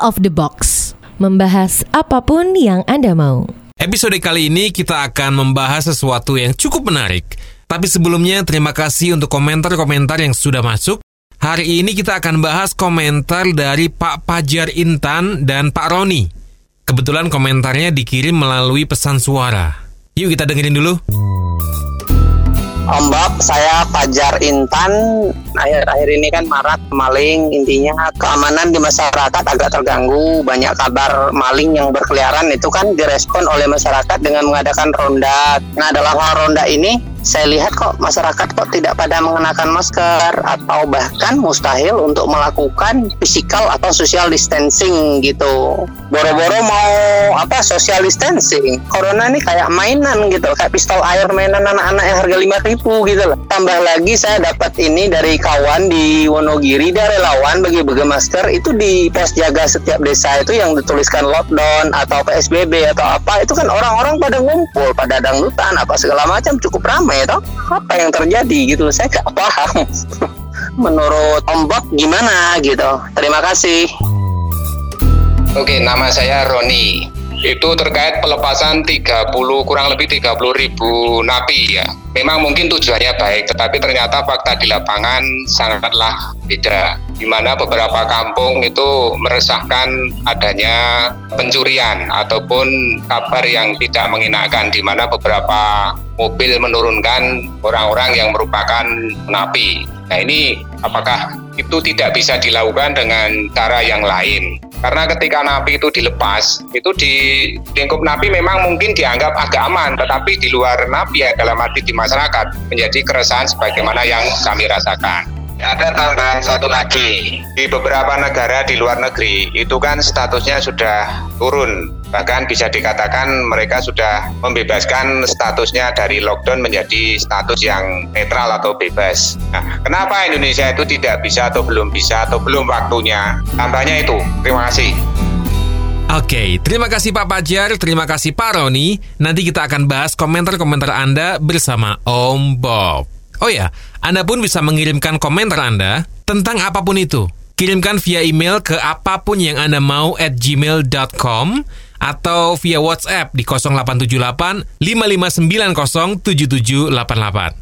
of the box. Membahas apa pun yang Anda mau. Episode kali ini kita akan membahas sesuatu yang cukup menarik. Tapi sebelumnya terima kasih untuk komentar-komentar yang sudah masuk. Hari ini kita akan bahas komentar dari Pak Pajar Intan dan Pak Roni. Kebetulan komentarnya dikirim melalui pesan suara. Yuk kita dengerin dulu. Om Bob, saya Pajar Intan. Akhir-akhir ini kan marak maling, intinya keamanan di masyarakat agak terganggu. Banyak kabar maling yang berkeliaran itu kan direspon oleh masyarakat dengan mengadakan ronda. Nah, dalam hal ronda ini saya lihat kok masyarakat kok tidak pada mengenakan masker atau bahkan mustahil untuk melakukan physical atau social distancing gitu. Boro-boro mau apa social distancing. Corona ini kayak mainan gitu, kayak pistol air mainan anak-anak yang harga 5000 gitu loh. Tambah lagi saya dapat ini dari kawan di Wonogiri, dia relawan bagi-bagi masker itu di pos jaga setiap desa itu yang dituliskan lockdown atau PSBB atau apa itu kan orang-orang pada ngumpul, pada dangdutan apa segala macam cukup ramai toh. Apa yang terjadi gitu saya nggak paham. Menurut Om gimana gitu. Terima kasih. Oke, nama saya Roni. Itu terkait pelepasan 30 kurang lebih 30 ribu napi ya. Memang mungkin tujuannya baik, tetapi ternyata fakta di lapangan sangatlah beda. Di mana beberapa kampung itu meresahkan adanya pencurian ataupun kabar yang tidak mengenakan di mana beberapa mobil menurunkan orang-orang yang merupakan napi. Nah ini apakah itu tidak bisa dilakukan dengan cara yang lain? Karena ketika napi itu dilepas, itu di lingkup napi memang mungkin dianggap agak aman, tetapi di luar napi ya dalam arti di masyarakat menjadi keresahan sebagaimana yang kami rasakan. Ada tambahan satu lagi. Di beberapa negara di luar negeri itu kan statusnya sudah turun. Bahkan bisa dikatakan mereka sudah membebaskan statusnya dari lockdown menjadi status yang netral atau bebas. Nah, kenapa Indonesia itu tidak bisa atau belum bisa atau belum waktunya? Tambahnya itu. Terima kasih. Oke, terima kasih Pak Pajar, terima kasih Pak Roni. Nanti kita akan bahas komentar-komentar Anda bersama Om Bob. Oh ya, Anda pun bisa mengirimkan komentar Anda tentang apa pun itu. Kirimkan via email ke apa pun yang Anda mau at gmail.com atau via WhatsApp di 0878 5590 7788.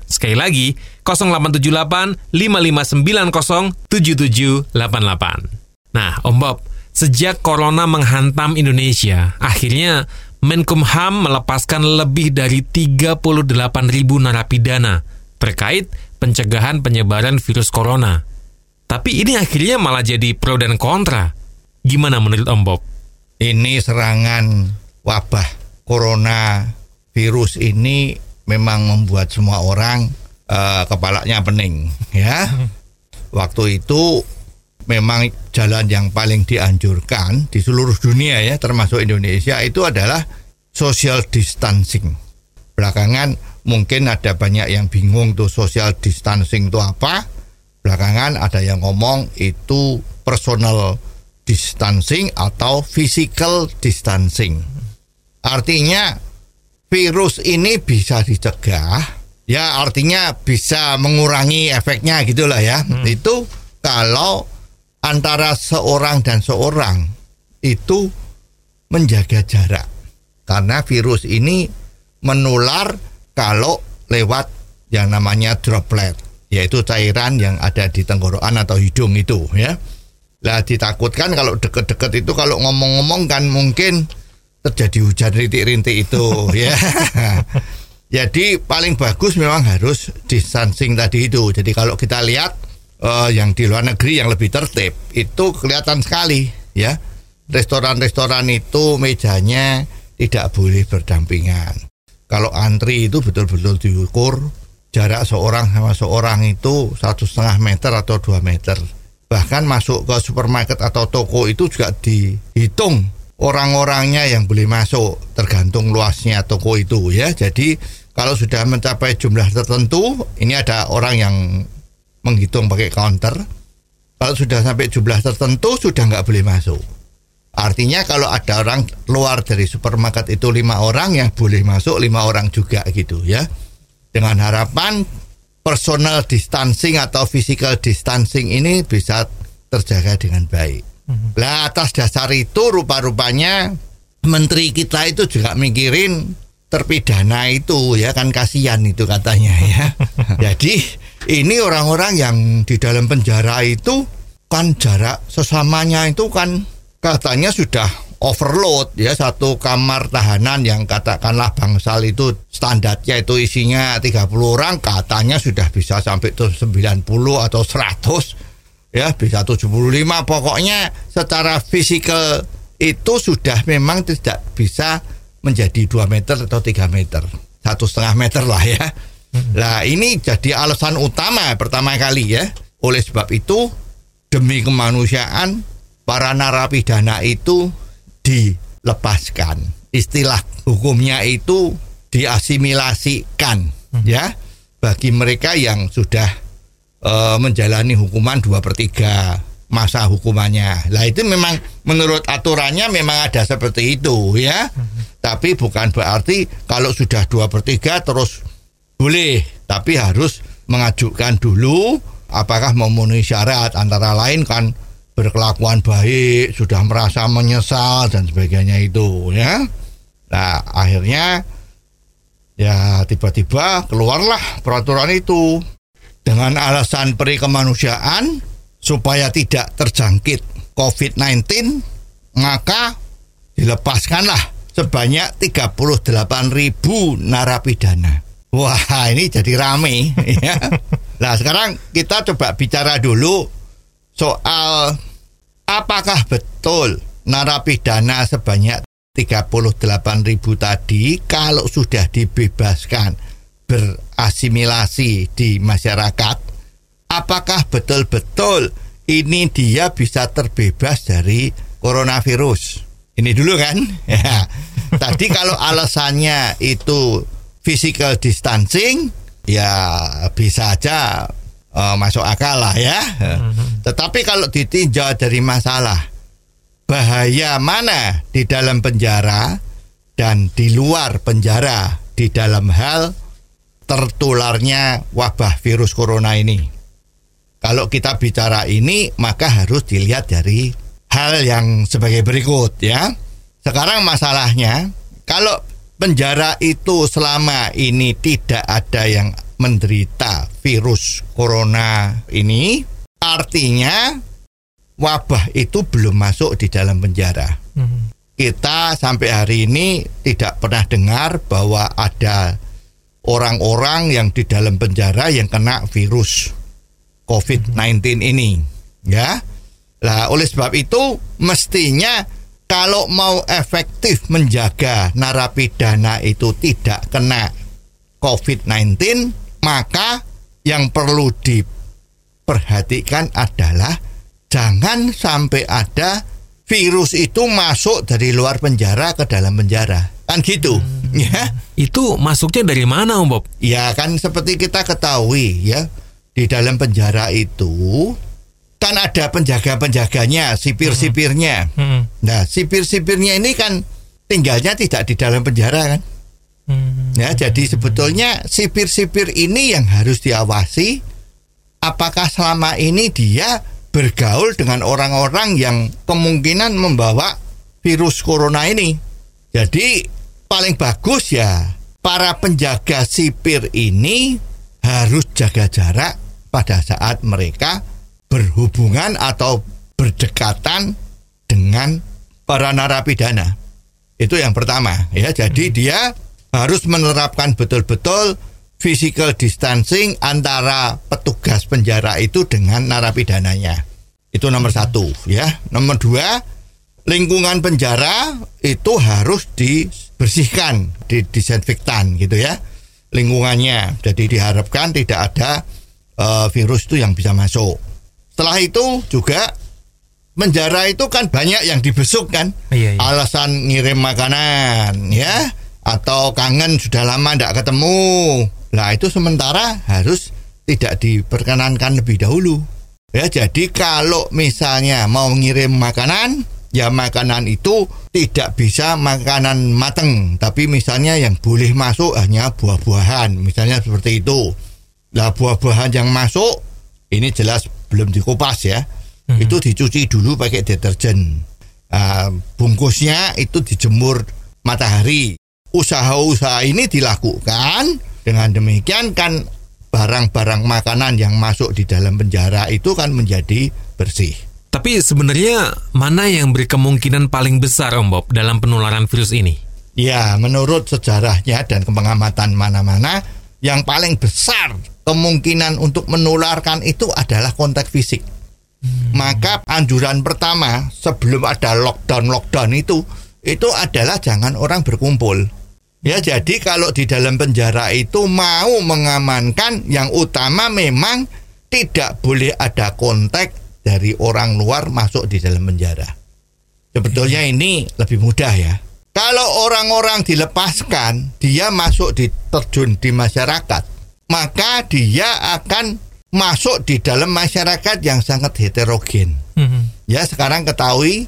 Sekali lagi, 0878 5590 7788. Nah, Om Bob, sejak corona menghantam Indonesia, akhirnya Menkumham melepaskan lebih dari 38 ribu narapidana terkait pencegahan penyebaran virus corona. Tapi ini akhirnya malah jadi pro dan kontra. Gimana menurut Om Bob? Ini serangan wabah corona virus ini memang membuat semua orang uh, kepalanya pening ya. Waktu itu memang jalan yang paling dianjurkan di seluruh dunia ya termasuk Indonesia itu adalah social distancing. Belakangan mungkin ada banyak yang bingung tuh social distancing itu apa. Belakangan ada yang ngomong itu personal distancing atau physical distancing. Artinya virus ini bisa dicegah, ya artinya bisa mengurangi efeknya gitulah ya. Hmm. Itu kalau antara seorang dan seorang itu menjaga jarak. Karena virus ini menular kalau lewat yang namanya droplet yaitu cairan yang ada di tenggorokan atau hidung itu ya. Lah ditakutkan kalau deket-deket itu kalau ngomong-ngomong kan mungkin terjadi hujan rintik-rintik itu ya. Jadi paling bagus memang harus distancing tadi itu. Jadi kalau kita lihat uh, yang di luar negeri yang lebih tertib itu kelihatan sekali ya. Restoran-restoran itu mejanya tidak boleh berdampingan kalau antri itu betul-betul diukur jarak seorang sama seorang itu satu setengah meter atau dua meter bahkan masuk ke supermarket atau toko itu juga dihitung orang-orangnya yang boleh masuk tergantung luasnya toko itu ya. Jadi kalau sudah mencapai jumlah tertentu ini ada orang yang menghitung pakai counter. Kalau sudah sampai jumlah tertentu sudah nggak boleh masuk. Artinya kalau ada orang luar dari supermarket itu lima orang yang boleh masuk lima orang juga gitu ya. Dengan harapan personal distancing atau physical distancing ini bisa terjaga dengan baik. Lah atas dasar itu rupa-rupanya menteri kita itu juga mikirin terpidana itu ya kan kasihan itu katanya ya. Jadi ini orang-orang yang di dalam penjara itu kan jarak sesamanya itu kan katanya sudah overload ya satu kamar tahanan yang katakanlah bangsal itu standarnya itu isinya 30 orang katanya sudah bisa sampai tuh 90 atau 100 ya bisa 75 pokoknya secara fisikal itu sudah memang tidak bisa menjadi 2 meter atau 3 meter satu setengah meter lah ya. Nah ini jadi alasan utama pertama kali ya. Oleh sebab itu demi kemanusiaan para narapidana itu dilepaskan. Istilah hukumnya itu diasimilasikan ya bagi mereka yang sudah uh, menjalani hukuman dua per 3 masa hukumannya. Lah itu memang menurut aturannya memang ada seperti itu ya. Tapi bukan berarti kalau sudah dua per 3 terus boleh, tapi harus mengajukan dulu apakah memenuhi syarat antara lain kan berkelakuan baik, sudah merasa menyesal dan sebagainya itu ya. Nah, akhirnya ya tiba-tiba keluarlah peraturan itu dengan alasan peri kemanusiaan supaya tidak terjangkit COVID-19 maka dilepaskanlah sebanyak 38.000 narapidana. Wah ini jadi rame ya. Nah sekarang kita coba bicara dulu soal apakah betul narapidana sebanyak 38 ribu tadi kalau sudah dibebaskan berasimilasi di masyarakat? Apakah betul-betul ini dia bisa terbebas dari coronavirus? Ini dulu kan? Ya tadi kalau alasannya itu physical distancing ya bisa aja uh, masuk akal lah ya. Mm-hmm. Tetapi kalau ditinjau dari masalah bahaya mana di dalam penjara dan di luar penjara di dalam hal tertularnya wabah virus corona ini. Kalau kita bicara ini maka harus dilihat dari hal yang sebagai berikut ya. Sekarang masalahnya kalau penjara itu selama ini tidak ada yang menderita virus corona ini, artinya wabah itu belum masuk di dalam penjara. Hmm. Kita sampai hari ini tidak pernah dengar bahwa ada orang-orang yang di dalam penjara yang kena virus COVID-19 ini, ya. Lah oleh sebab itu mestinya kalau mau efektif menjaga narapidana itu tidak kena COVID-19, maka yang perlu diperhatikan adalah jangan sampai ada virus itu masuk dari luar penjara ke dalam penjara. Kan gitu. Hmm. Ya. Itu masuknya dari mana, Om Bob? Ya, kan seperti kita ketahui ya, di dalam penjara itu kan ada penjaga-penjaganya, sipir-sipirnya. Hmm. Nah, sipir-sipirnya ini kan tinggalnya tidak di dalam penjara kan. Hmm. Ya, jadi sebetulnya sipir-sipir ini yang harus diawasi apakah selama ini dia bergaul dengan orang-orang yang kemungkinan membawa virus corona ini. Jadi paling bagus ya para penjaga sipir ini harus jaga jarak pada saat mereka berhubungan atau berdekatan dengan para narapidana. Itu yang pertama ya. Jadi hmm. dia harus menerapkan betul-betul physical distancing antara petugas penjara itu dengan narapidananya. Itu nomor satu ya. Nomor dua, lingkungan penjara itu harus dibersihkan, disinfektan gitu ya. Lingkungannya. Jadi diharapkan tidak ada uh, virus itu yang bisa masuk. Setelah itu juga penjara itu kan banyak yang dibesuk kan. Iya, iya. Alasan ngirim makanan ya atau kangen sudah lama tidak ketemu. Nah itu sementara harus tidak diperkenankan lebih dahulu. Ya jadi kalau misalnya mau ngirim makanan ya makanan itu tidak bisa makanan mateng tapi misalnya yang boleh masuk hanya buah-buahan misalnya seperti itu. Nah buah-buahan yang masuk ini jelas belum dikupas ya. itu dicuci dulu pakai deterjen. Ah, bungkusnya itu dijemur matahari. Usaha-usaha ini dilakukan dengan demikian kan barang-barang makanan yang masuk di dalam penjara itu kan menjadi bersih. Tapi sebenarnya mana yang berkemungkinan paling besar Om Bob dalam penularan virus ini? Ya, menurut sejarahnya dan pengamatan mana-mana, yang paling besar kemungkinan untuk menularkan itu adalah kontak fisik. Maka anjuran pertama sebelum ada lockdown-lockdown itu, itu adalah jangan orang berkumpul. Ya, jadi kalau di dalam penjara itu mau mengamankan yang utama memang tidak boleh ada kontak dari orang luar masuk di dalam penjara. Sebetulnya ini lebih mudah ya. Kalau orang-orang dilepaskan, dia masuk di terjun di masyarakat, maka dia akan masuk di dalam masyarakat yang sangat heterogen. Ya, sekarang ketahui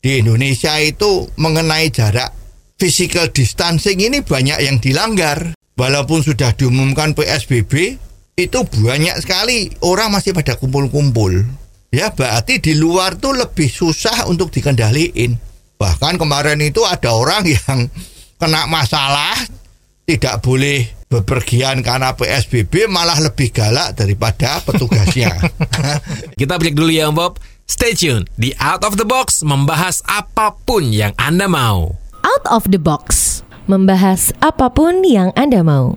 di Indonesia itu mengenai jarak physical distancing ini banyak yang dilanggar. Walaupun sudah diumumkan PSBB, itu banyak sekali orang masih pada kumpul-kumpul. Ya, berarti di luar tuh lebih susah untuk dikendaliin. Bahkan kemarin itu ada orang yang kena masalah tidak boleh bepergian karena PSBB malah lebih galak daripada petugasnya. Kita break dulu ya Bob. Stay tune di Out of the Box membahas apa pun yang Anda mau. Out of the box. Membahas apa pun yang Anda mau.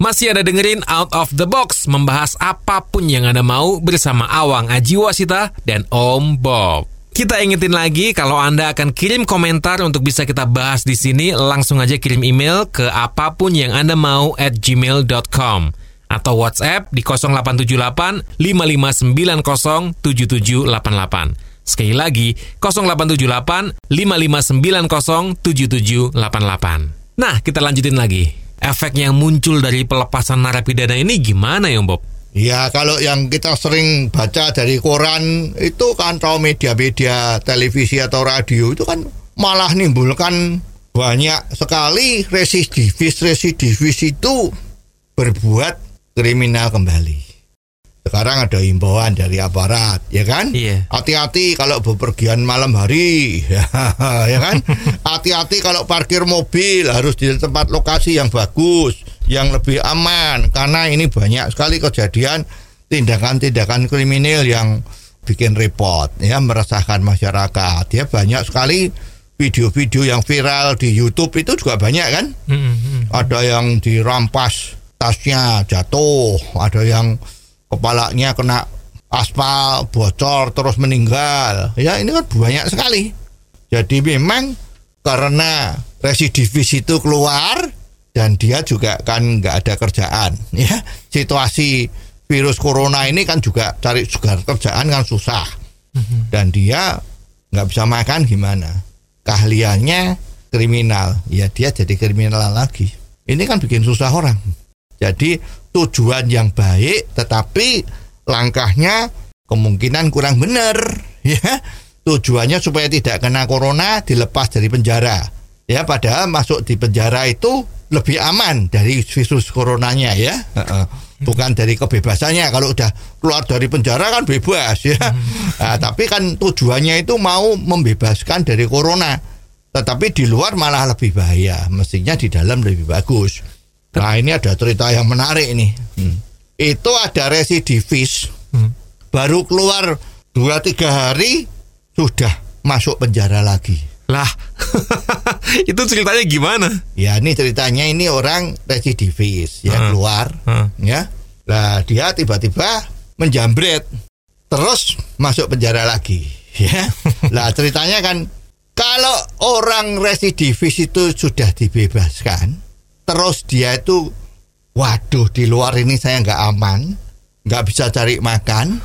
Masih ada dengerin Out of the Box membahas apa pun yang Anda mau bersama Awang Ajiwasita dan Om Bob. Kita ingetin lagi kalau Anda akan kirim komentar untuk bisa kita bahas di sini, langsung aja kirim email ke apa pun yang Anda mau at gmail.com atau WhatsApp di 0878 5590 7788. Sekali lagi, 0878 5590 7788. Nah, kita lanjutin lagi. Efek yang muncul dari pelepasan narapidana ini gimana ya, Bob? Ya kalau yang kita sering baca dari koran itu kan atau media-media televisi atau radio itu kan malah nimbulkan banyak sekali residivis residivis itu berbuat kriminal kembali. Sekarang ada himbauan dari aparat, ya kan? Iya. Hati-hati kalau bepergian malam hari, ya kan? Hati-hati kalau parkir mobil harus di tempat lokasi yang bagus, yang lebih aman, karena ini banyak sekali kejadian tindakan-tindakan kriminal yang bikin repot, ya meresahkan masyarakat. Ya banyak sekali video-video yang viral di YouTube itu juga banyak kan? Ada yang dirampas tasnya jatuh, ada yang kepalanya kena aspal bocor terus meninggal. Ya ini kan banyak sekali. Jadi memang karena residivis itu keluar dan dia juga kan nggak ada kerjaan. Ya situasi virus corona ini kan juga cari juga kerjaan kan susah. Dan dia nggak bisa makan gimana? Keahliannya kriminal. Ya dia jadi kriminal lagi. Ini kan bikin susah orang jadi tujuan yang baik tetapi langkahnya kemungkinan kurang benar ya. Tujuannya supaya tidak kena corona dilepas dari penjara. Ya padahal masuk di penjara itu lebih aman dari virus coronanya ya. Bukan dari kebebasannya kalau udah keluar dari penjara kan bebas ya. Nah, tapi kan tujuannya itu mau membebaskan dari corona. Tetapi di luar malah lebih bahaya. Mestinya di dalam lebih bagus. Nah ini ada cerita yang menarik ini. Hmm. Itu ada residivis, hmm. baru keluar dua tiga hari sudah masuk penjara lagi. Lah, itu ceritanya gimana? Ya ini ceritanya ini orang residivis ya hmm. keluar, hmm. ya. Lah dia tiba-tiba menjambret, terus masuk penjara lagi, ya. lah ceritanya kan kalau orang residivis itu sudah dibebaskan, terus dia itu waduh di luar ini saya nggak aman nggak bisa cari makan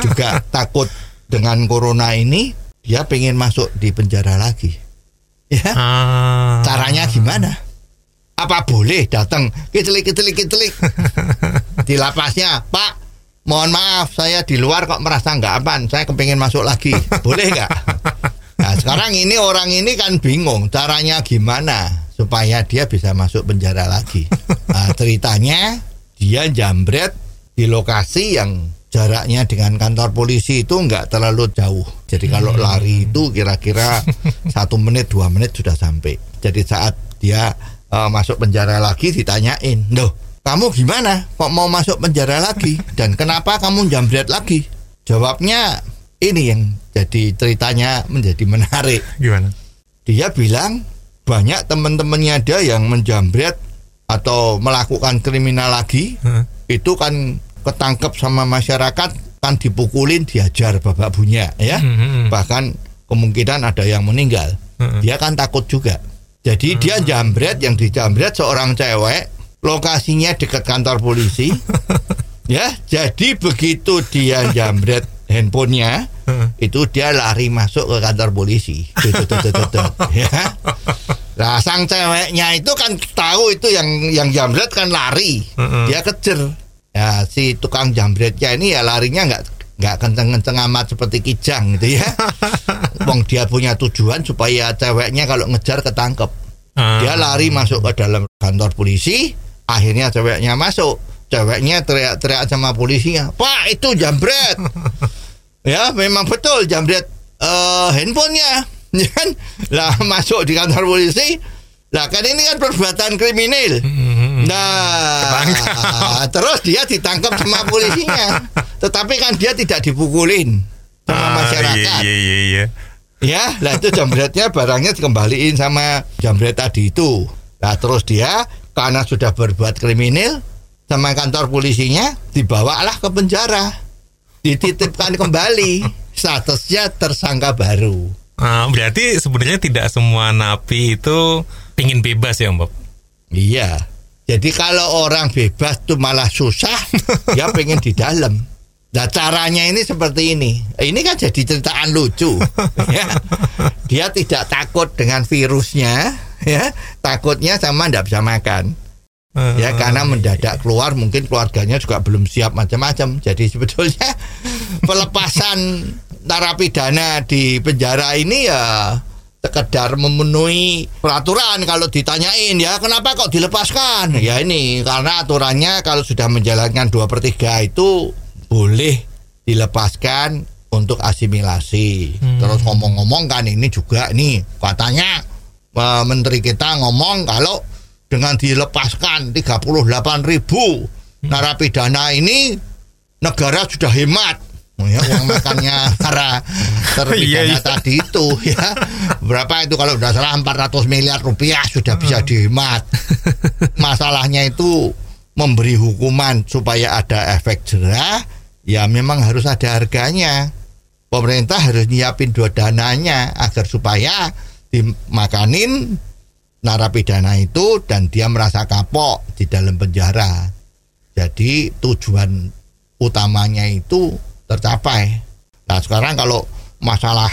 juga takut dengan corona ini dia pengen masuk di penjara lagi. Ya. Ah. caranya gimana? Apa boleh datang? Kitelik kitelik kitelik di lapasnya pak mohon maaf saya di luar kok merasa nggak aman saya kepengen masuk lagi. Boleh nggak? Nah sekarang ini orang ini kan bingung caranya gimana supaya dia bisa masuk penjara lagi. Nah, ceritanya dia jambret di lokasi yang jaraknya dengan kantor polisi itu nggak terlalu jauh. Jadi kalau lari itu kira-kira satu menit dua menit sudah sampai. Jadi saat dia uh, masuk penjara lagi ditanyain, loh kamu gimana? Kok mau masuk penjara lagi? Dan kenapa kamu jambret lagi? Jawabnya ini yang jadi ceritanya menjadi menarik. Gimana? Dia bilang banyak teman-temannya dia yang menjambret atau melakukan kriminal lagi Heeh. itu kan ketangkep sama masyarakat kan dipukulin diajar babak bunya ya. Hmm, bahkan kemungkinan ada yang meninggal. Hmm. dia kan takut juga. Jadi dia jambret yang dijambret seorang cewek lokasinya dekat kantor polisi. Ya jadi begitu dia jambret handphonenya itu dia lari masuk ke kantor polisi. Tut, tut, tut, tut, tut. ya Nah, sang ceweknya itu kan tahu itu yang yang jambret kan lari. Heeh. Dia kejar. Ya, si tukang jambretnya ini ya larinya nggak nggak kenceng-kenceng amat seperti kijang gitu ya. Wong dia punya tujuan supaya ceweknya kalau ngejar ketangkep. Ah. Dia lari masuk ke dalam kantor polisi, akhirnya ceweknya masuk. Ceweknya teriak-teriak sama polisinya, "Pak, itu jambret." ya, memang betul jambret eh, handphonenya. Ya kan? Lah masuk di kantor polisi. Lah kan ini kan perbuatan kriminal. Nah, terus dia ditangkap sama polisinya. Tetapi kan dia tidak dipukulin sama Ah, masyarakat. Iya, iya, iya. Ya, lah itu jambretnya barangnya dikembaliin sama jambret tadi itu. Nah, terus dia karena sudah berbuat kriminal sama kantor polisinya dibawalah ke penjara. Dititipkan kembali statusnya tersangka baru. Ah, berarti sebenarnya tidak semua napi itu pingin bebas ya, Mbak? Iya. Jadi kalau orang bebas tuh malah susah, dia pengen di dalam. Nah caranya ini seperti ini. Ini kan jadi ceritaan lucu. ya. Dia tidak takut dengan virusnya, ya. Takutnya sama tidak bisa makan. Ya karena mendadak keluar mungkin keluarganya juga belum siap macam-macam. Jadi sebetulnya pelepasan narapidana di penjara ini ya sekedar memenuhi peraturan kalau ditanyain ya kenapa kok dilepaskan? Ya ini karena aturannya kalau sudah menjalankan dua per tiga itu boleh dilepaskan untuk asimilasi. Terus ngomong-ngomong kan ini juga nih katanya eh, menteri kita ngomong kalau dengan dilepaskan 38 ribu narapidana ini negara sudah hemat ya uang makannya para terpidana Iya, iya. tadi itu ya. Berapa itu? Kalau udah salah 400 miliar rupiah sudah bisa dihemat. Masalahnya itu memberi hukuman supaya ada efek jerah ya memang harus ada harganya. Pemerintah harus nyiapin dua dananya agar supaya dimakanin narapidana itu dan dia merasa kapok di dalam penjara. Jadi tujuan utamanya itu tercapai. Nah sekarang kalau masalah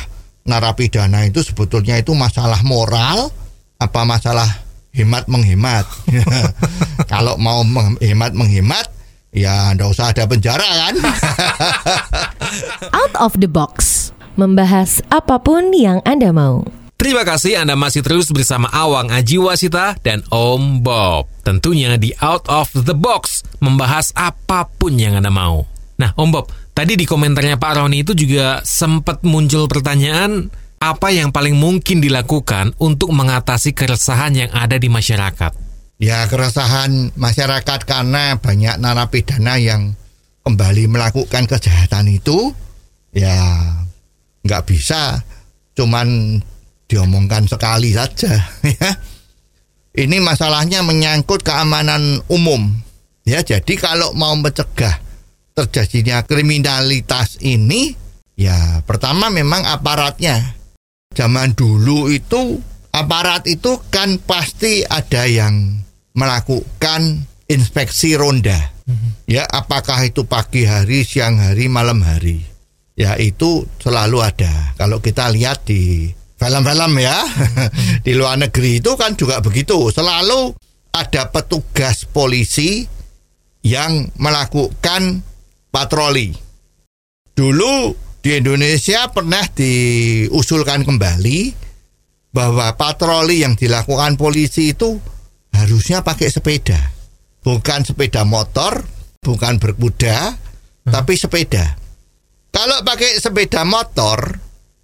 narapidana itu sebetulnya itu masalah moral apa masalah hemat menghemat. kalau mau menghemat menghemat ya ndak usah ada penjara kan. Out of the box. Membahas apa pun yang Anda mau. Terima kasih Anda masih terus bersama Awang Ajiwasita dan Om Bob. Tentunya di Out of the Box, membahas apa pun yang Anda mau. Nah, Om Bob, tadi di komentarnya Pak Roni itu juga sempat muncul pertanyaan apa yang paling mungkin dilakukan untuk mengatasi keresahan yang ada di masyarakat. Ya keresahan masyarakat karena banyak narapidana yang kembali melakukan kejahatan itu ya nggak bisa cuman diomongkan sekali saja ya. Ini masalahnya menyangkut keamanan umum. Ya, jadi kalau mau mencegah terjadinya kriminalitas ini ya pertama memang aparatnya. Zaman dulu itu aparat itu kan pasti ada yang melakukan inspeksi ronda. Ya, apakah itu pagi hari, siang hari, malam hari. Ya, itu selalu ada. Kalau kita lihat di film-film ya, di luar negeri itu kan juga begitu. Selalu ada petugas polisi yang melakukan patroli. Dulu di Indonesia pernah diusulkan kembali bahwa patroli yang dilakukan polisi itu harusnya pakai sepeda, bukan sepeda motor, bukan berkuda, tapi sepeda. Kalau pakai sepeda motor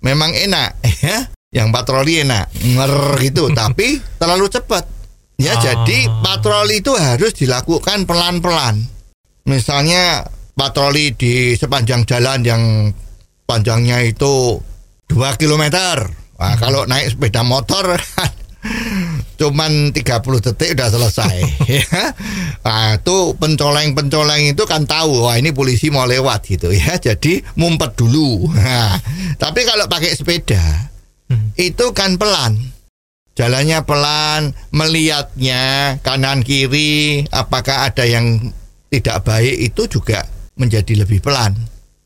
memang enak ya, yang patroli enak, nger gitu, tapi terlalu cepat. Ya, Ah. jadi patroli itu harus dilakukan pelan-pelan. Misalnya patroli di sepanjang jalan yang panjangnya itu 2 km. Nah, kalau naik sepeda motor cuman 30 detik udah selesai ya. Nah, itu pencoleng-pencoleng itu kan tahu wah ini polisi mau lewat gitu ya. Jadi mumpet dulu. Nah, tapi kalau pakai sepeda itu kan pelan. Jalannya pelan, melihatnya kanan kiri, apakah ada yang tidak baik itu juga menjadi lebih pelan.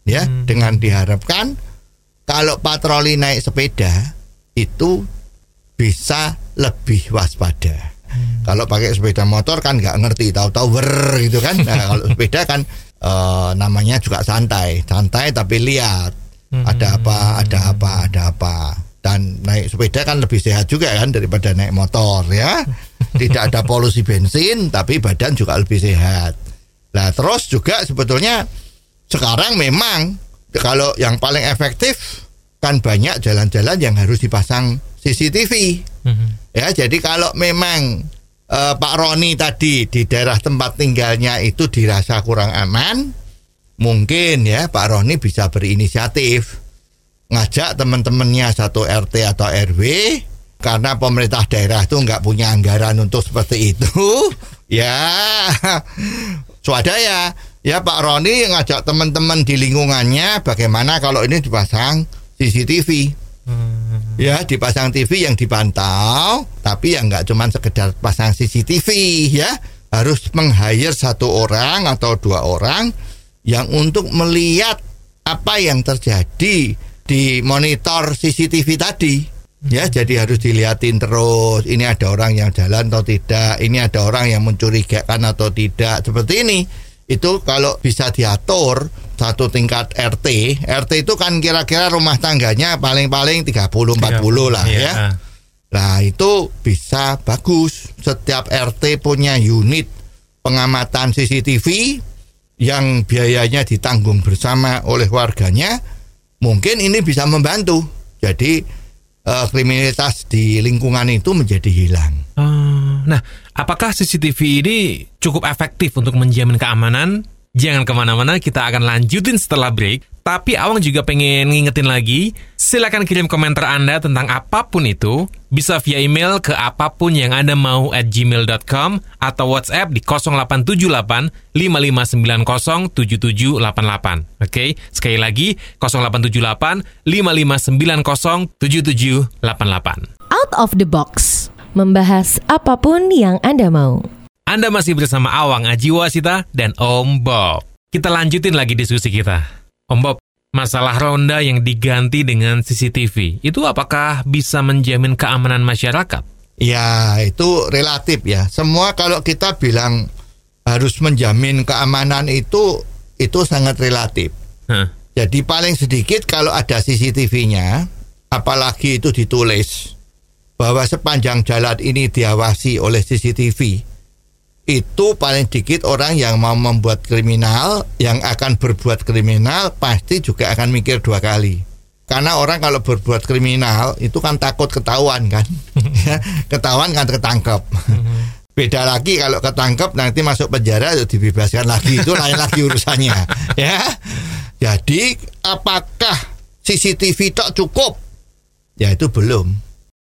Ya, dengan diharapkan kalau patroli naik sepeda itu bisa lebih waspada. Kalau pakai sepeda motor kan nggak ngerti, tahu-tahu wer gitu kan. Nah, kalau sepeda kan eh, namanya juga santai, santai tapi lihat ada apa, ada apa, ada apa. Dan naik sepeda kan lebih sehat juga kan daripada naik motor ya. Tidak ada polusi bensin, tapi badan juga lebih sehat. Nah terus juga sebetulnya sekarang memang kalau yang paling efektif kan banyak jalan-jalan yang harus dipasang CCTV. Ya, jadi kalau memang eh, Pak Roni tadi di daerah tempat tinggalnya itu dirasa kurang aman, mungkin ya Pak Roni bisa berinisiatif ngajak teman-temannya satu RT atau RW karena pemerintah daerah itu nggak punya anggaran untuk seperti itu, ya swadaya. Ya Pak Roni ngajak teman-teman di lingkungannya bagaimana kalau ini dipasang CCTV ya dipasang TV yang dipantau tapi yang nggak cuma sekedar pasang CCTV ya. Harus meng-hire satu orang atau dua orang yang untuk melihat apa yang terjadi di monitor CCTV tadi ya jadi harus dilihatin terus ini ada orang yang jalan atau tidak ini ada orang yang mencurigakan atau tidak. Seperti ini itu kalau bisa diatur satu tingkat RT RT itu kan kira-kira rumah tangganya paling-paling 30 40 lah Iya. ya. Nah itu bisa bagus. Setiap RT punya unit pengamatan CCTV Yang biayanya ditanggung bersama oleh warganya Mungkin ini bisa membantu. Jadi eh, kriminalitas di lingkungan itu menjadi hilang Ah, Nah, apakah CCTV ini cukup efektif untuk menjamin keamanan? Jangan ke mana-mana, kita akan lanjutin setelah break. Tapi Awang juga pengen ngingetin lagi, silakan kirim komentar Anda tentang apa pun itu, bisa via email ke apa pun yang Anda mau at gmail.com atau WhatsApp di 0878 5590 7788. Oke, sekali lagi 0878 5590 7788. Out of the box. Membahas apa pun yang Anda mau. Anda masih bersama Awang Ajiwasita dan Om Bob. Kita lanjutin lagi diskusi kita. Om Bob, masalah ronda yang diganti dengan CCTV, itu apakah bisa menjamin keamanan masyarakat? Ya itu relatif ya Semua kalau kita bilang harus menjamin keamanan itu Itu sangat relatif Hah, Jadi paling sedikit kalau ada CCTV-nya, apalagi itu ditulis bahwa sepanjang jalan ini diawasi oleh CCTV, itu paling sedikit orang yang mau membuat kriminal, yang akan berbuat kriminal pasti juga akan mikir dua kali. Karena orang kalau berbuat kriminal itu kan takut ketahuan kan, Ya, ketahuan kan ketangkep. Beda lagi kalau ketangkep nanti masuk penjara ya dibebaskan lagi itu lain lagi urusannya ya. Jadi apakah CCTV tak cukup? Ya itu belum.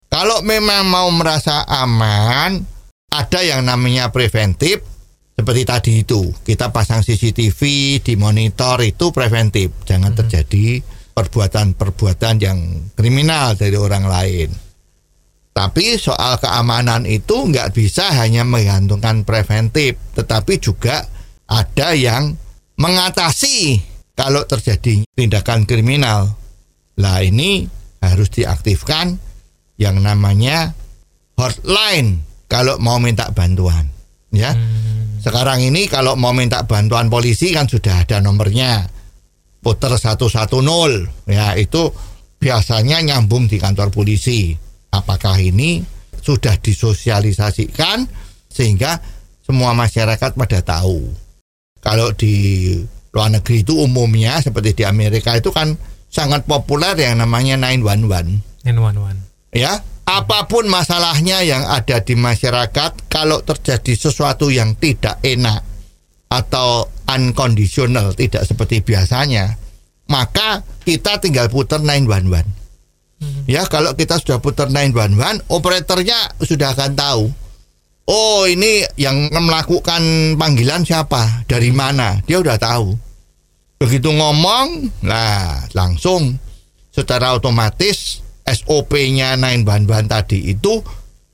Kalau memang mau merasa aman, ada yang namanya preventif seperti tadi itu. Kita pasang CCTV di monitor itu preventif. Jangan terjadi perbuatan-perbuatan yang kriminal dari orang lain. Tapi soal keamanan itu nggak bisa hanya menggantungkan preventif, tetapi juga ada yang mengatasi kalau terjadi tindakan kriminal. Lah ini harus diaktifkan yang namanya hotline kalau mau minta bantuan, ya. Sekarang ini kalau mau minta bantuan polisi kan sudah ada nomornya. Puter 110 ya itu biasanya nyambung di kantor polisi. Apakah ini sudah disosialisasikan sehingga semua masyarakat pada tahu. Kalau di luar negeri itu umumnya seperti di Amerika itu kan sangat populer yang namanya 911 911. ya apa pun masalahnya yang ada di masyarakat kalau terjadi sesuatu yang tidak enak atau unconditional tidak seperti biasanya maka kita tinggal putar 911 ya kalau kita sudah putar 911 operatornya sudah akan tahu oh ini yang melakukan panggilan siapa? Dari mana? Dia udah tahu. Begitu ngomong nah langsung secara otomatis SOP-nya 911 tadi itu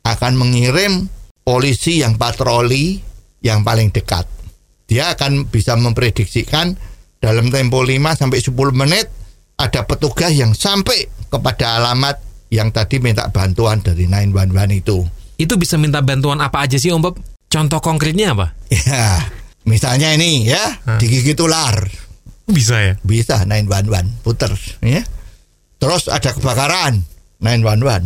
akan mengirim polisi yang patroli yang paling dekat. Dia akan bisa memprediksikan dalam tempo 5 sampai 10 menit ada petugas yang sampai kepada alamat yang tadi minta bantuan dari 911 itu. Itu bisa minta bantuan apa aja sih Om Bob? Contoh konkretnya apa? Ya, misalnya ini ya, digigit ular. Bisa ya? Bisa 911 puter ya. Terus ada kebakaran 911.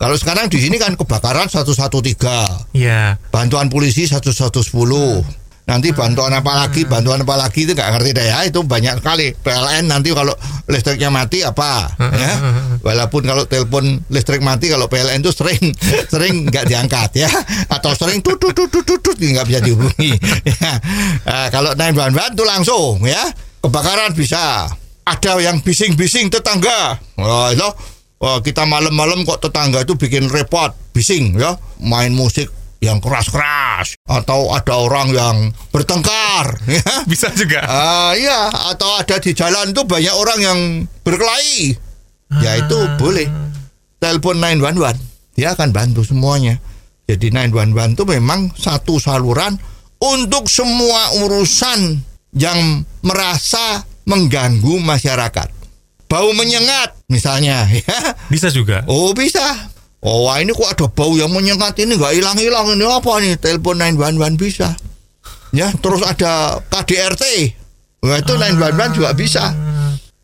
Kalau sekarang di sini kan kebakaran 113, Iya. bantuan polisi 1110. Nanti bantuan apa lagi, bantuan apa lagi itu nggak ngerti deh ya. Itu banyak sekali. PLN nanti kalau listriknya mati apa ya. Walaupun kalau telepon listrik mati kalau PLN itu sering sering nggak diangkat ya. Atau sering tut tut tut tut tut, nggak bisa dihubungi. Ya. Eh, kalau 911 itu langsung ya. Kebakaran bisa. Ada yang bising-bising tetangga. Oh, itu Wah, kita malam-malam kok tetangga itu bikin repot, bising ya, main musik yang keras-keras atau ada orang yang bertengkar ya. Bisa juga. Ah iya, atau ada di jalan tuh banyak orang yang berkelahi. Ya itu boleh. Telepon 911, dia akan bantu semuanya. Jadi 911 itu memang satu saluran untuk semua urusan yang merasa mengganggu masyarakat. Bau menyengat misalnya ya. Bisa juga. Oh bisa. Oh wah ini kok ada bau yang menyengat ini nggak hilang-hilang ini apa nih? Telepon 911 bisa. Ya terus ada KDRT. Wah itu 911 juga bisa.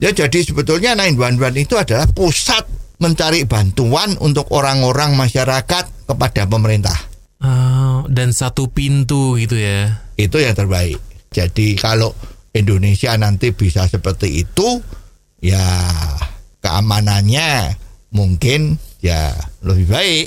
Ya jadi sebetulnya 911 itu adalah pusat mencari bantuan untuk orang-orang masyarakat kepada pemerintah. Oh, dan satu pintu gitu ya. Itu yang terbaik. Jadi kalau Indonesia nanti bisa seperti itu, ya keamanannya mungkin ya lebih baik.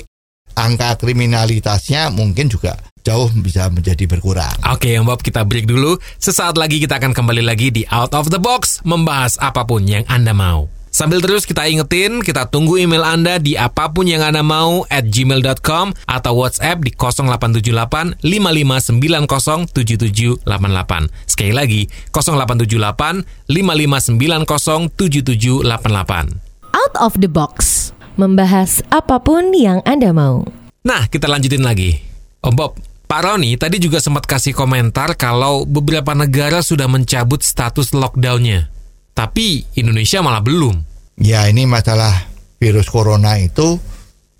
Angka kriminalitasnya mungkin juga jauh bisa menjadi berkurang. Oke, Om Bob, kita break dulu. Sesaat lagi kita akan kembali lagi di Out of the Box, membahas apa pun yang Anda mau. Sambil terus kita ingetin, kita tunggu email Anda di apa pun yang Anda mau at gmail.com atau WhatsApp di 0878 5590 7788. Sekali lagi, 0878 5590 7788. Out of the box. Membahas apa pun yang Anda mau. Nah, kita lanjutin lagi. Om Bob, Pak Roni tadi juga sempat kasih komentar kalau beberapa negara sudah mencabut status lockdownnya. Tapi Indonesia malah belum. Ya ini masalah virus corona itu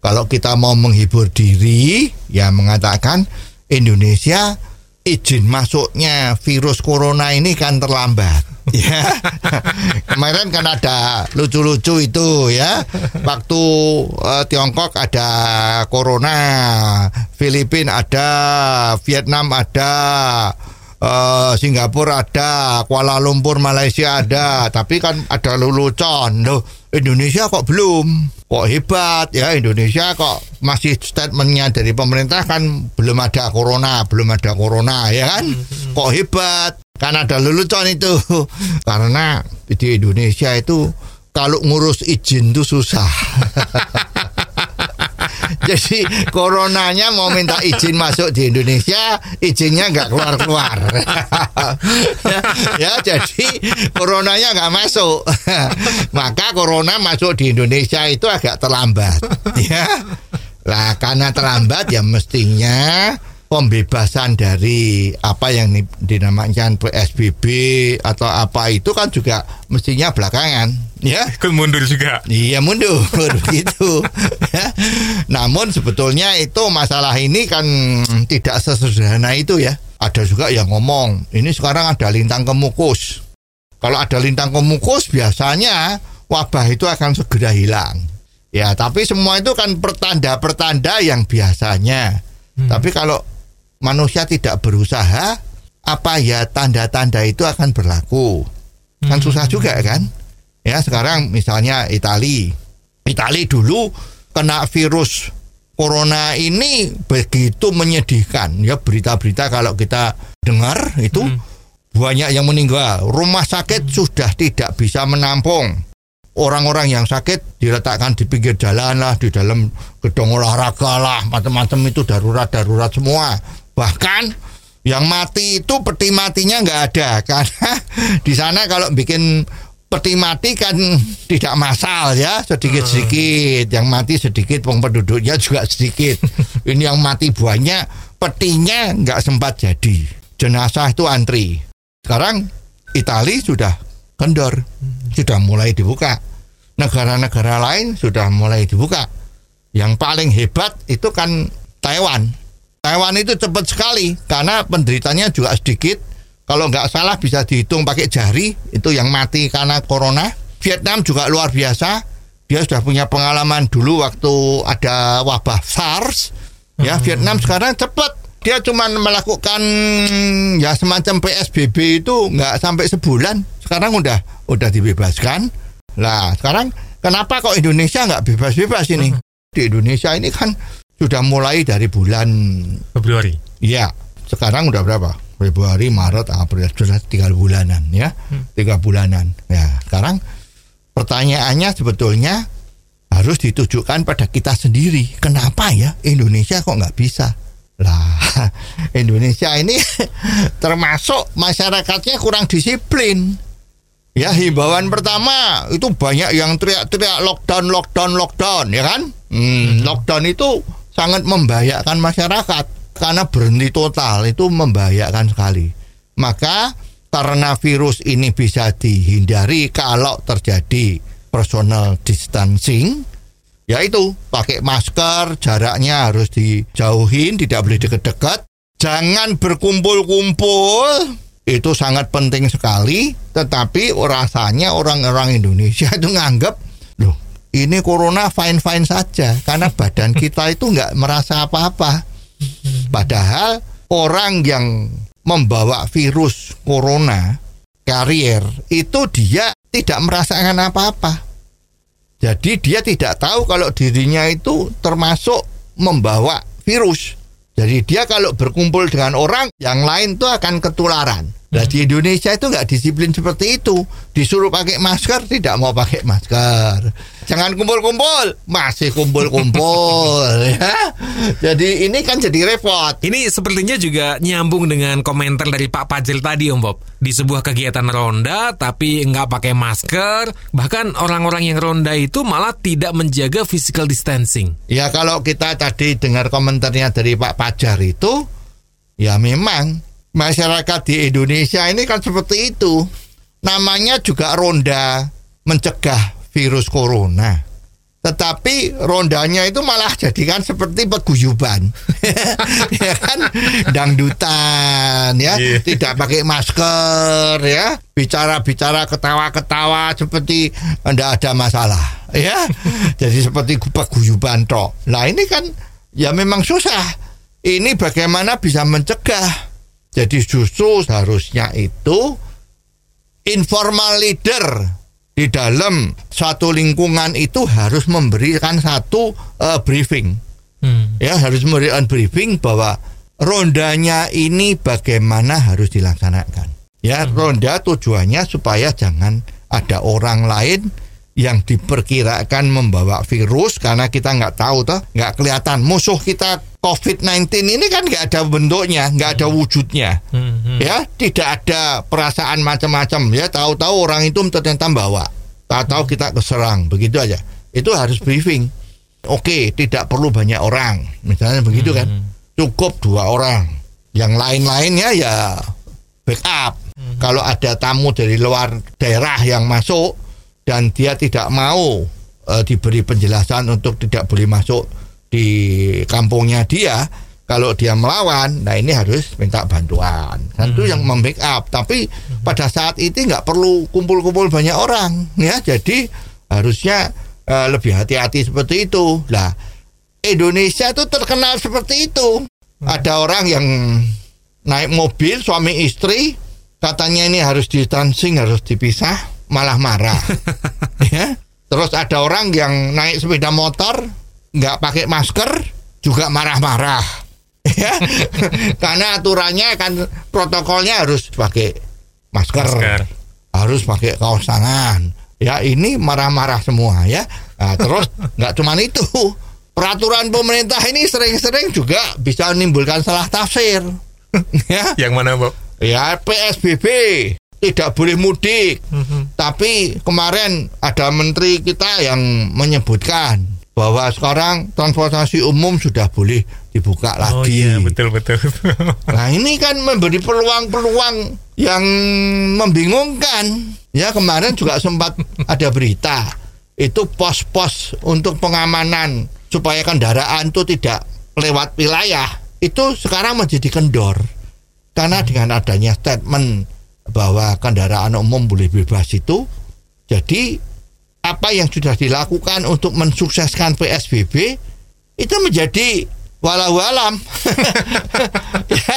kalau kita mau menghibur diri ya mengatakan Indonesia izin masuknya virus corona ini kan terlambat. Ya. Kemarin kan ada lucu-lucu itu ya. Waktu eh, Tiongkok ada corona, Filipina ada, Vietnam ada, eh, Singapura ada, Kuala Lumpur Malaysia ada, tapi kan ada lelucon. Loh, Indonesia kok belum? Kok hebat ya Indonesia kok masih statementnya dari pemerintah kan belum ada corona, belum ada corona ya kan? Kok hebat? Kan ada lelucon itu. Karena di Indonesia itu kalau ngurus izin tuh susah. Jadi coronanya mau minta izin masuk di Indonesia, izinnya nggak keluar-keluar. ya, ya, jadi coronanya nggak masuk. Maka corona masuk di Indonesia itu agak terlambat. ya. Lah karena terlambat ya mestinya pembebasan dari apa yang di- dinamakan PSBB atau apa itu kan juga mestinya belakangan ya Ikut mundur juga. Iya mundur gitu. Ya. Namun sebetulnya itu masalah ini kan tidak sesederhana itu ya. Ada juga yang ngomong ini sekarang ada lintang kemukus. Kalau ada lintang kemukus biasanya wabah itu akan segera hilang. Ya tapi semua itu kan pertanda-pertanda yang biasanya. Tapi kalau manusia tidak berusaha apa ya tanda-tanda itu akan berlaku? Kan susah juga kan? Ya sekarang misalnya Itali, Itali dulu kena virus corona ini begitu menyedihkan. Ya berita-berita kalau kita dengar itu banyak yang meninggal. Rumah sakit sudah tidak bisa menampung. Orang-orang yang sakit diletakkan di pinggir jalan lah di dalam gedung olahraga lah macam-macam itu darurat-darurat semua bahkan yang mati itu peti matinya nggak ada. Karena di sana kalau bikin peti mati kan tidak masal ya sedikit sedikit yang mati sedikit peng penduduknya juga sedikit. Ini yang mati banyak petinya nggak sempat jadi. Jenazah itu antri. Sekarang Itali sudah kendor sudah mulai dibuka. Negara-negara lain sudah mulai dibuka. Yang paling hebat itu kan Taiwan Taiwan itu cepat sekali karena penderitanya juga sedikit kalau nggak salah bisa dihitung pakai jari itu yang mati karena corona. Vietnam juga luar biasa. Dia sudah punya pengalaman dulu waktu ada wabah SARS. Ya, Hmm. Vietnam sekarang cepat. Dia cuma melakukan ya semacam PSBB itu nggak sampai sebulan. Sekarang udah udah dibebaskan. Lah, sekarang kenapa kok Indonesia nggak bebas-bebas ini? Hmm. Di Indonesia ini kan sudah mulai dari bulan Februari. Iya, sekarang udah berapa? Februari, Maret, April, sudah tiga bulanan ya, tiga bulanan. Ya, sekarang pertanyaannya sebetulnya harus ditujukan pada kita sendiri. Kenapa ya Indonesia kok nggak bisa? Lah, Indonesia ini termasuk masyarakatnya kurang disiplin. Ya himbauan pertama itu banyak yang teriak-teriak lockdown, lockdown, lockdown, ya kan? Hmm, lockdown itu sangat membahayakan masyarakat karena berhenti total itu membahayakan sekali. Maka karena virus ini bisa dihindari kalau terjadi personal distancing, yaitu pakai masker, jaraknya harus dijauhin, tidak boleh deket-deket, jangan berkumpul-kumpul. Itu sangat penting sekali, tetapi rasanya orang-orang Indonesia itu nganggap, ini corona fine-fine saja, karena badan kita itu nggak merasa apa-apa. Padahal orang yang membawa virus corona karier itu dia tidak merasakan apa-apa. Jadi dia tidak tahu kalau dirinya itu termasuk membawa virus. Jadi dia kalau berkumpul dengan orang yang lain itu akan ketularan. Nah di Indonesia itu nggak disiplin seperti itu. Disuruh pakai masker tidak mau pakai masker. Jangan kumpul-kumpul, masih kumpul-kumpul ya. Jadi ini kan jadi repot. Ini sepertinya juga nyambung dengan komentar dari Pak Pajel tadi Om Bob. Di sebuah kegiatan ronda tapi nggak pakai masker, bahkan orang-orang yang ronda itu malah tidak menjaga physical distancing. Ya kalau kita tadi dengar komentarnya dari Pak Pajar itu, ya memang masyarakat di Indonesia ini kan seperti itu. Namanya juga ronda mencegah virus corona. Tetapi rondanya itu malah jadikan seperti peguyuban. ya kan dangdutan ya, Iya. tidak pakai masker ya, bicara-bicara ketawa-ketawa seperti tidak ada masalah ya. Jadi seperti peguyuban tok. Nah, ini kan ya memang susah. Ini bagaimana bisa mencegah? Jadi justru seharusnya itu informal leader di dalam suatu lingkungan itu harus memberikan satu eh, briefing. Hmm. ya harus memberikan briefing bahwa rondanya ini bagaimana harus dilaksanakan. Ya ronda tujuannya supaya jangan ada orang lain yang diperkirakan membawa virus karena kita nggak tahu toh nggak kelihatan. Musuh kita COVID-19 ini kan nggak ada bentuknya nggak ada wujudnya. Hmm, hmm. ya tidak ada perasaan macam-macam. Ya tahu-tahu orang itu ternyata bawa. Tahu-tahu kita keserang begitu aja. Itu harus briefing. Oke tidak perlu banyak orang. Misalnya begitu kan. Cukup dua orang. Yang lain-lainnya ya backup. Kalau ada tamu dari luar daerah yang masuk dan dia tidak mau eh, diberi penjelasan untuk tidak boleh masuk di kampungnya dia. Kalau dia melawan nah ini harus minta bantuan. Kan itu yang membackup. Tapi pada saat itu nggak perlu kumpul-kumpul banyak orang ya. Jadi harusnya eh, lebih hati-hati seperti itu. Lah Indonesia itu terkenal seperti itu. Ada orang yang naik mobil suami istri katanya ini harus distancing harus dipisah malah marah. Ya. Terus ada orang yang naik sepeda motor nggak pakai masker juga marah-marah. Ya. Karena aturannya kan protokolnya harus pakai masker, Masker. harus pakai kaos tangan. Ya ini marah-marah semua ya. Nah, terus nggak cuman itu. Peraturan pemerintah ini sering-sering juga bisa menimbulkan salah tafsir. Ya. Yang mana, Bob? ya PSBB tidak boleh mudik. Tapi kemarin ada menteri kita yang menyebutkan bahwa sekarang transportasi umum sudah boleh dibuka Oh lagi. iya, betul betul. Nah ini kan memberi peluang-peluang yang membingungkan. Ya kemarin juga sempat ada berita itu pos-pos untuk pengamanan supaya kendaraan itu tidak lewat wilayah itu sekarang menjadi kendor karena dengan adanya statement bahwa kendaraan umum boleh bebas itu. Jadi apa yang sudah dilakukan untuk mensukseskan PSBB itu menjadi walau alam. Ya,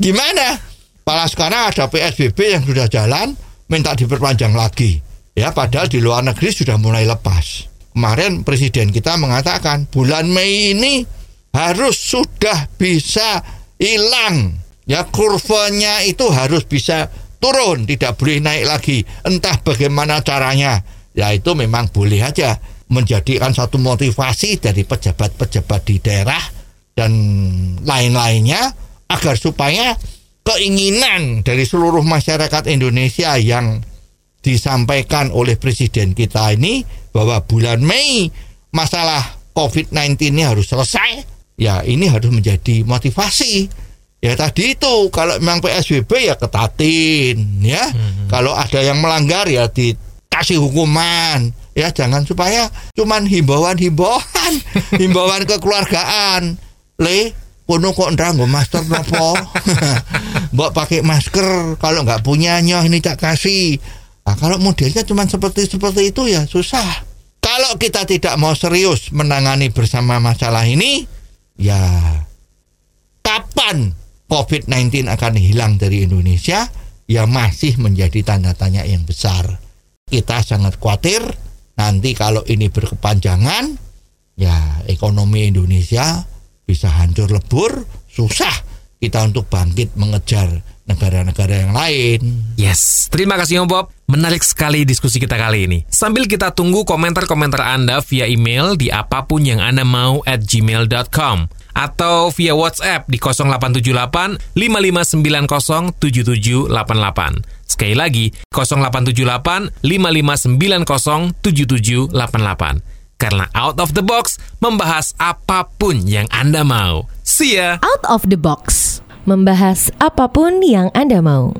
gimana? Malah sekarang ada PSBB yang sudah jalan minta diperpanjang lagi. Ya padahal di luar negeri sudah mulai lepas. Kemarin presiden kita mengatakan bulan Mei ini harus sudah bisa hilang. Ya kurvanya itu harus bisa turun tidak boleh naik lagi. Entah bagaimana caranya. Ya itu memang boleh aja menjadikan satu motivasi dari pejabat-pejabat di daerah dan lain-lainnya agar supaya keinginan dari seluruh masyarakat Indonesia yang disampaikan oleh presiden kita ini bahwa bulan Mei masalah COVID-19 ini harus selesai ya ini harus menjadi motivasi ya tadi itu kalau memang PSBB ya ketatin ya. Kalau ada yang melanggar ya dikasih hukuman. Ya jangan supaya cuman himbauan-himbauan himbauan kekeluargaan. Le kono kok ndak nggo masker nopo? Mbok pakai masker kalau nggak punya nyoh ini tak kasih. Nah, kalau modelnya cuman seperti seperti itu ya susah. Kalau kita tidak mau serius menangani bersama masalah ini ya kapan COVID-19 akan hilang dari Indonesia ya masih menjadi tanda tanya yang besar. Kita sangat khawatir nanti kalau ini berkepanjangan ya ekonomi Indonesia bisa hancur lebur, susah kita untuk bangkit mengejar negara-negara yang lain. Yes, terima kasih Om Bob. Menarik sekali diskusi kita kali ini. Sambil kita tunggu komentar-komentar Anda via email di apa pun yang Anda mau at gmail.com atau via WhatsApp di 0878 5590 7788. Sekali lagi, 0878 5590 7788. Karena Out of the Box membahas apa pun yang Anda mau. See ya! Out of the box. Membahas apa pun yang Anda mau.